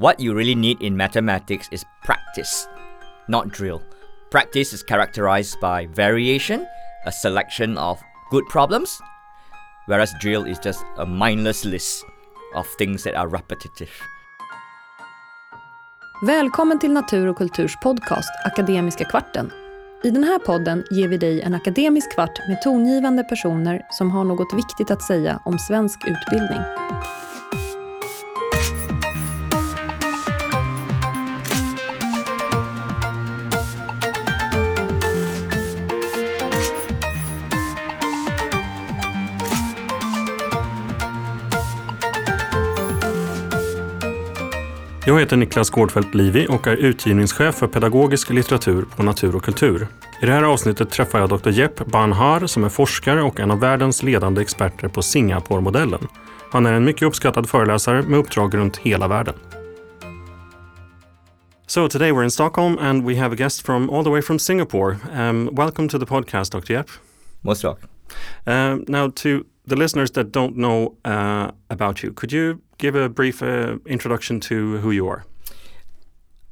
what you really need in mathematics is practice, not drill. Practice is characterized by variation, a selection of good problems, whereas drill is just a mindless list of things that are repetitive. Välkommen till Natur och kulturs podcast Akademiska kvarten. I den här podden ger vi dig en akademisk kvart med tongivande personer som har något viktigt att säga om svensk utbildning. Jag heter Niklas Gårdfeldt Livi och är utgivningschef för pedagogisk litteratur på Natur och kultur. I det här avsnittet träffar jag Dr. Jep Banhar som är forskare och en av världens ledande experter på Singapore-modellen. Han är en mycket uppskattad föreläsare med uppdrag runt hela världen. So today we're in Stockholm and we have a guest from all the way from Singapore. Um, welcome to the podcast, Dr. Jep. Most welcome. Um, now, to the listeners that don't know uh, about you, could you give a brief uh, introduction to who you are?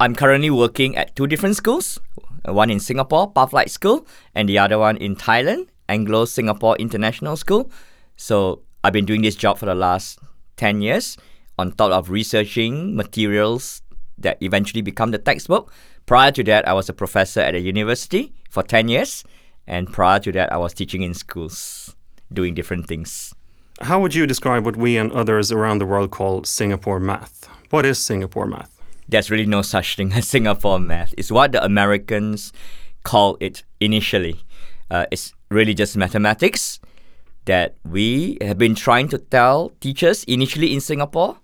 I'm currently working at two different schools one in Singapore, Pathlight School, and the other one in Thailand, Anglo Singapore International School. So I've been doing this job for the last 10 years on top of researching materials that eventually become the textbook. Prior to that, I was a professor at a university for 10 years, and prior to that, I was teaching in schools, doing different things. How would you describe what we and others around the world call Singapore math? What is Singapore math? There's really no such thing as Singapore math. It's what the Americans call it initially. Uh, it's really just mathematics that we have been trying to tell teachers initially in Singapore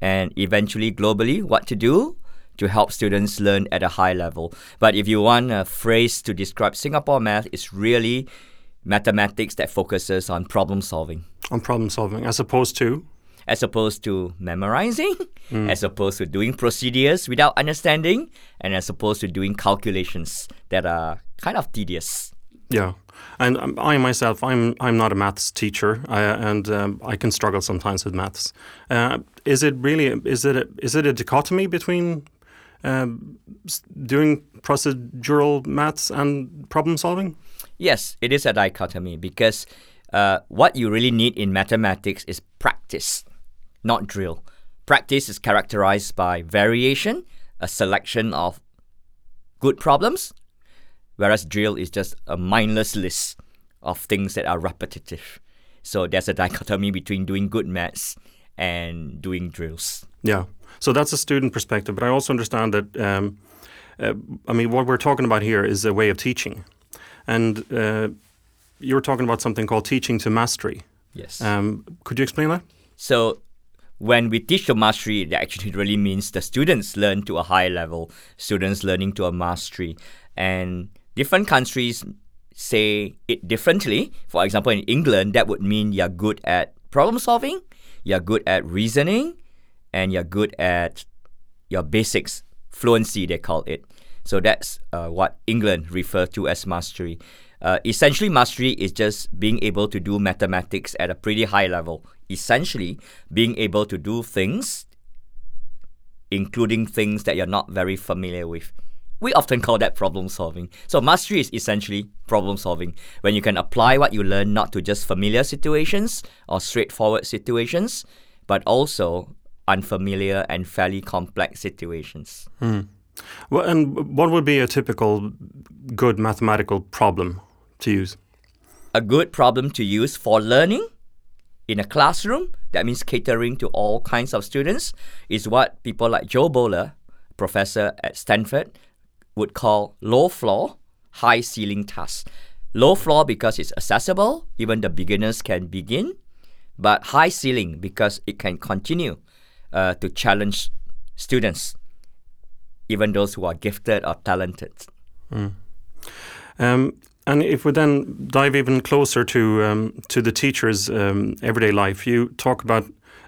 and eventually globally what to do to help students learn at a high level. But if you want a phrase to describe Singapore math, it's really mathematics that focuses on problem solving. On problem solving, as opposed to? As opposed to memorizing, mm. as opposed to doing procedures without understanding, and as opposed to doing calculations that are kind of tedious. Yeah, and um, I myself, I'm I'm not a maths teacher, and um, I can struggle sometimes with maths. Uh, is it really? Is it? A, is it a dichotomy between um, doing procedural maths and problem solving? Yes, it is a dichotomy because uh, what you really need in mathematics is practice, not drill. Practice is characterized by variation, a selection of good problems, whereas drill is just a mindless list of things that are repetitive. So there's a dichotomy between doing good maths and doing drills. Yeah. So that's a student perspective, but I also understand that. Um, uh, I mean, what we're talking about here is a way of teaching. And uh, you were talking about something called teaching to mastery. Yes. Um, could you explain that? So, when we teach to mastery, it actually really means the students learn to a high level, students learning to a mastery. And different countries say it differently. For example, in England, that would mean you're good at problem solving, you're good at reasoning, and you're good at your basics, fluency, they call it. So that's uh, what England refer to as mastery. Uh, essentially, mastery is just being able to do mathematics at a pretty high level. Essentially, being able to do things, including things that you're not very familiar with. We often call that problem solving. So, mastery is essentially problem solving when you can apply what you learn not to just familiar situations or straightforward situations, but also unfamiliar and fairly complex situations. Hmm. Well, and what would be a typical good mathematical problem to use? A good problem to use for learning in a classroom, that means catering to all kinds of students, is what people like Jo Boaler, professor at Stanford, would call low floor, high ceiling tasks. Low floor because it's accessible, even the beginners can begin, but high ceiling because it can continue uh, to challenge students even those who are gifted or talented. Mm. Um, and if we then dive even closer to um, to the teacher's um, everyday life, you talk about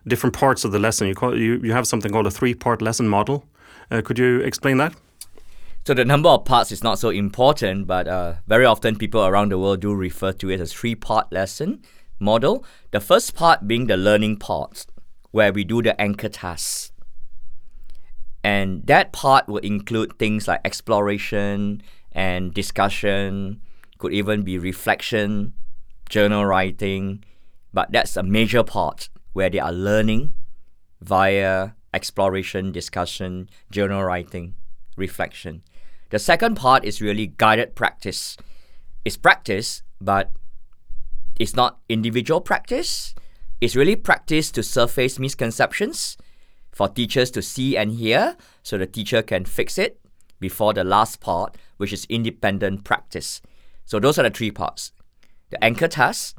different parts of the lesson. You call you you have something called a three part lesson model. Uh, could you explain that? So the number of parts is not so important, but uh, very often people around the world do refer to it as three part lesson model. The first part being the learning part, where we do the anchor tasks And that part will include things like exploration and discussion, could even be reflection, journal writing, but that's a major part where they are learning via exploration, discussion, journal writing, reflection. The second part is really guided practice. It's practice, but it's not individual practice. It's really practice to surface misconceptions for teachers to see and hear so the teacher can fix it before the last part, which is independent practice. So those are the three parts. The anchor task,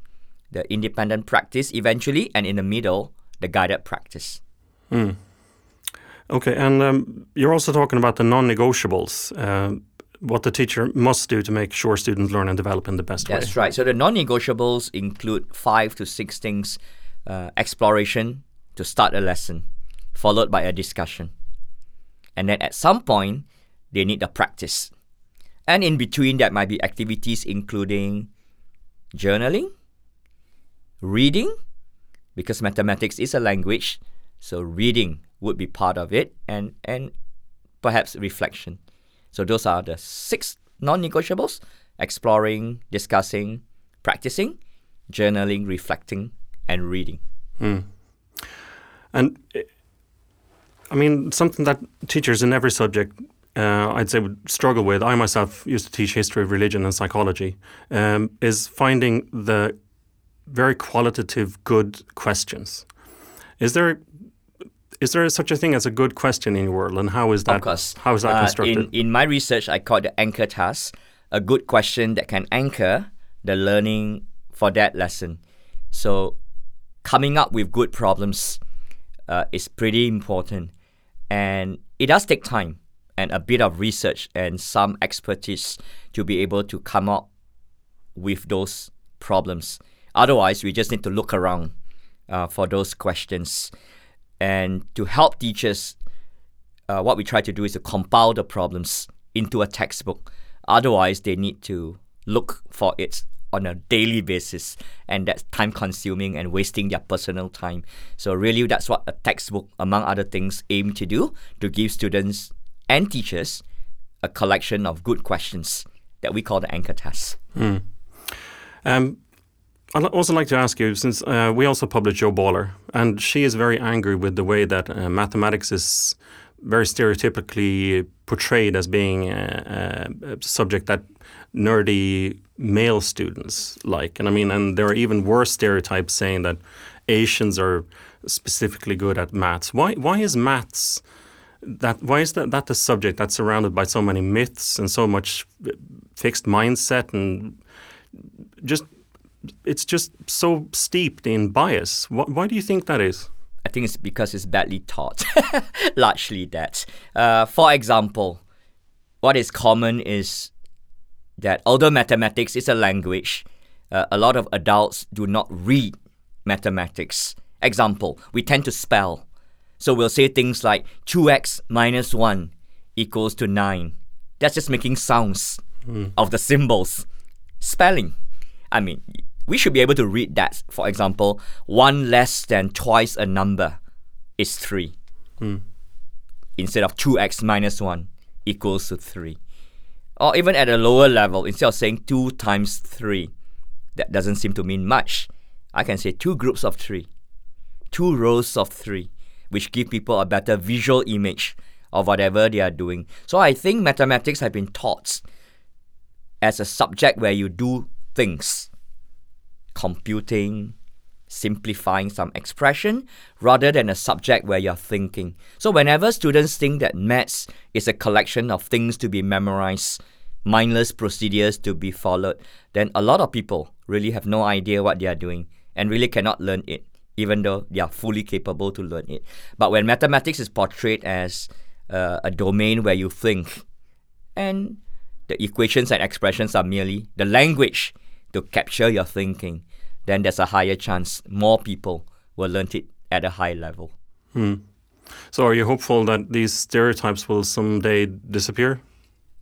the independent practice eventually, and in the middle, the guided practice. Mm. Okay, and um, you're also talking about the non-negotiables. Uh, what the teacher must do to make sure students learn and develop in the best That's way. That's right. So the non-negotiables include five to six things: uh, exploration to start a lesson, followed by a discussion, and then at some point they need the practice, and in between that might be activities including journaling, reading, because mathematics is a language, so reading would be part of it, and and perhaps reflection. So those are the six non-negotiables: exploring, discussing, practicing, journaling, reflecting, and reading. Mm. And I mean, something that teachers in every subject, uh, I'd say, would struggle with. I myself used to teach history of religion and psychology. Um, is finding the very qualitative, good questions. Is there is there such a thing as a good question in your world, and how is that? Of course. How is that Uh, constructed? in, in my research, I call it the anchor task, a good question that can anchor the learning for that lesson. So, coming up with good problems uh, is pretty important, and it does take time and a bit of research and some expertise to be able to come up with those problems. Otherwise, we just need to look around uh, for those questions. And to help teachers, uh, what we try to do is to compile the problems into a textbook. Otherwise, they need to look for it on a daily basis, and that's time consuming and wasting their personal time. So, really, that's what a textbook, among other things, aim to do to give students and teachers a collection of good questions that we call the anchor tasks. Mm. Um, I'd also like to ask you, since uh, we also published Jo Boaler, and she is very angry with the way that uh, mathematics is very stereotypically portrayed as being a, a, subject that nerdy male students like. And I mean, and there are even worse stereotypes saying that Asians are specifically good at maths. Why? Why is maths? That why is that that the subject that's surrounded by so many myths and so much fixed mindset and just it's just so steeped in bias. Why, why do you think that is? I think it's because it's badly taught, largely that. Uh, for example, what is common is that although mathematics is a language, uh, a lot of adults do not read mathematics. Example, we tend to spell. So we'll say things like 2x minus 1 equals to 9. That's just making sounds mm. of the symbols. Spelling. I mean, we should be able to read that. For example, 1 less than twice a number is 3. Mm. Instead of 2x minus 1 equals to 3. Or even at a lower level, instead of saying 2 times 3, that doesn't seem to mean much. I can say two groups of 3, two rows of 3, which give people a better visual image of whatever they are doing. So I think mathematics have been taught as a subject where you do things computing, simplifying some expression, rather than a subject where you're thinking. So, whenever students think that maths is a collection of things to be memorized, mindless procedures to be followed, then a lot of people really have no idea what they are doing and really cannot learn it, even though they are fully capable to learn it. But when mathematics is portrayed as uh, a domain where you think, and the equations and expressions are merely the language to capture your thinking, then there's a higher chance more people will learn it at a high level. Hmm. So, are you hopeful that these stereotypes will someday disappear?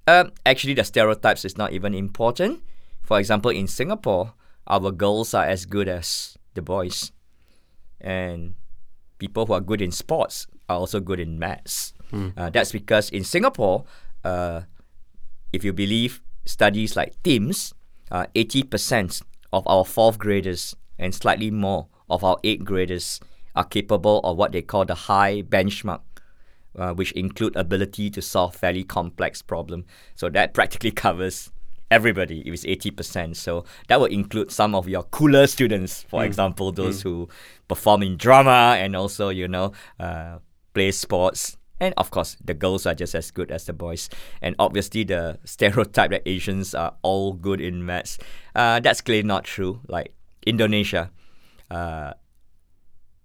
Um, actually, the stereotypes is not even important. For example, in Singapore, our girls are as good as the boys, and people who are good in sports are also good in maths. Uh, that's because in Singapore, uh, if you believe studies like TIMSS, uh, 80% of our fourth graders and slightly more of our eighth graders are capable of what they call the high benchmark, uh, which include ability to solve fairly complex problem. So that practically covers everybody if it's 80%. So that would include some of your cooler students, for example, those who perform in drama and also, you know, uh, play sports. And of course, the girls are just as good as the boys. And obviously, the stereotype that Asians are all good in maths, uh, that's clearly not true. Like Indonesia, uh,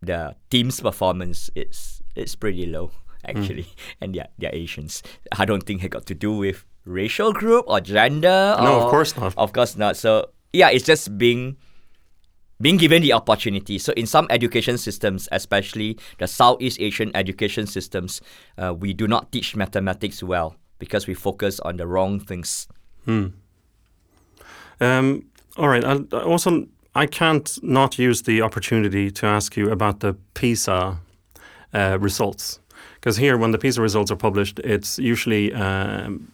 the TIMSS performance is it's pretty low actually, and they're, they're Asians. I don't think it got to do with racial group or gender. No, of course not. Of course not. So yeah, it's just being being given the opportunity. So in some education systems, especially the Southeast Asian education systems, uh, we do not teach mathematics well because we focus on the wrong things. Hmm. Um, all right. I, I also, I can't not use the opportunity to ask you about the PISA uh, results. Because here, when the PISA results are published, it's usually um,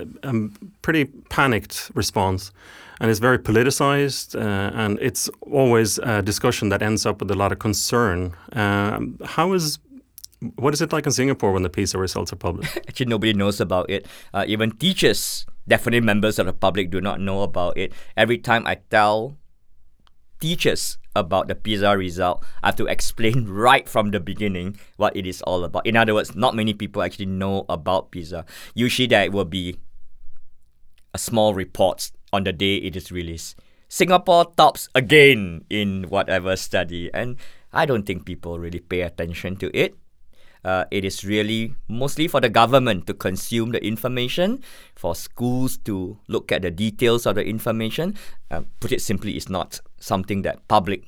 a, a pretty panicked response. And it's very politicized, uh, and it's always a discussion that ends up with a lot of concern. Um, how is, what is it like in Singapore when the PISA results are published? Actually, nobody knows about it. Uh, even teachers, definitely members of the public, do not know about it. Every time I tell teachers about the PISA result, I have to explain right from the beginning what it is all about. In other words, not many people actually know about PISA. Usually, there will be a small report on the day it is released. Singapore tops again in whatever study, and I don't think people really pay attention to it. Uh, it is really mostly for the government to consume the information, for schools to look at the details of the information. Uh, put it simply, it's not something that public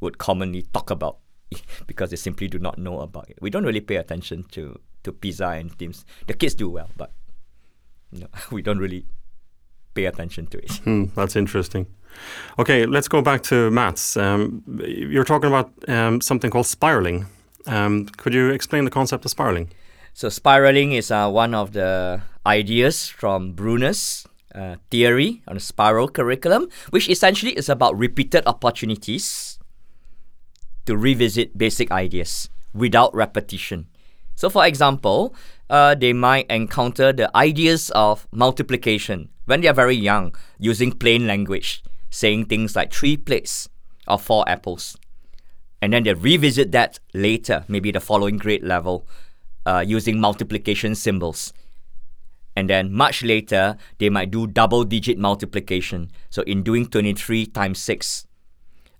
would commonly talk about because they simply do not know about it. We don't really pay attention to to PISA and TIMSS. The kids do well, but you know, we don't really pay attention to it. Hmm, that's interesting. Okay, let's go back to maths. Um, you're talking about um, something called spiraling. Um, could you explain the concept of spiraling? So spiraling is uh, one of the ideas from Bruner's uh, theory on the spiral curriculum, which essentially is about repeated opportunities to revisit basic ideas without repetition. So, for example, uh, they might encounter the ideas of multiplication when they are very young, using plain language, saying things like three plates or four apples and then they revisit that later, maybe the following grade level, uh, using multiplication symbols. And then much later, they might do double digit multiplication. So in doing 23 times 6,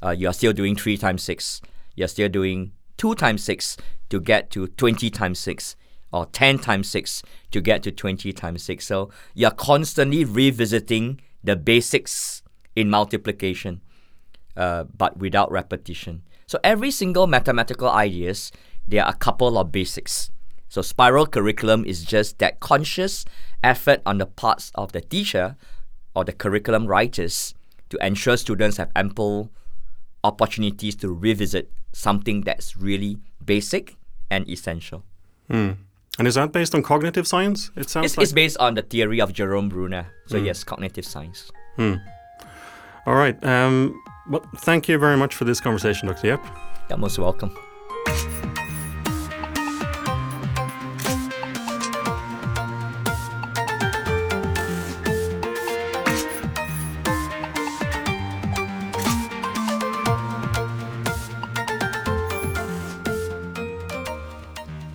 uh, you are still doing 3 times 6. You're still doing 2 times 6 to get to 20 times 6, or 10 times 6 to get to 20 times 6. So you're constantly revisiting the basics in multiplication, uh, but without repetition. So every single mathematical ideas, there are a couple of basics. So spiral curriculum is just that conscious effort on the parts of the teacher or the curriculum writers to ensure students have ample opportunities to revisit something that's really basic and essential. And is that based on cognitive science? It sounds It's, like. it's based on the theory of Jerome Bruner. So yes, cognitive science. All right. Um, well, thank you very much for this conversation, Dr. Yeap. You're most welcome.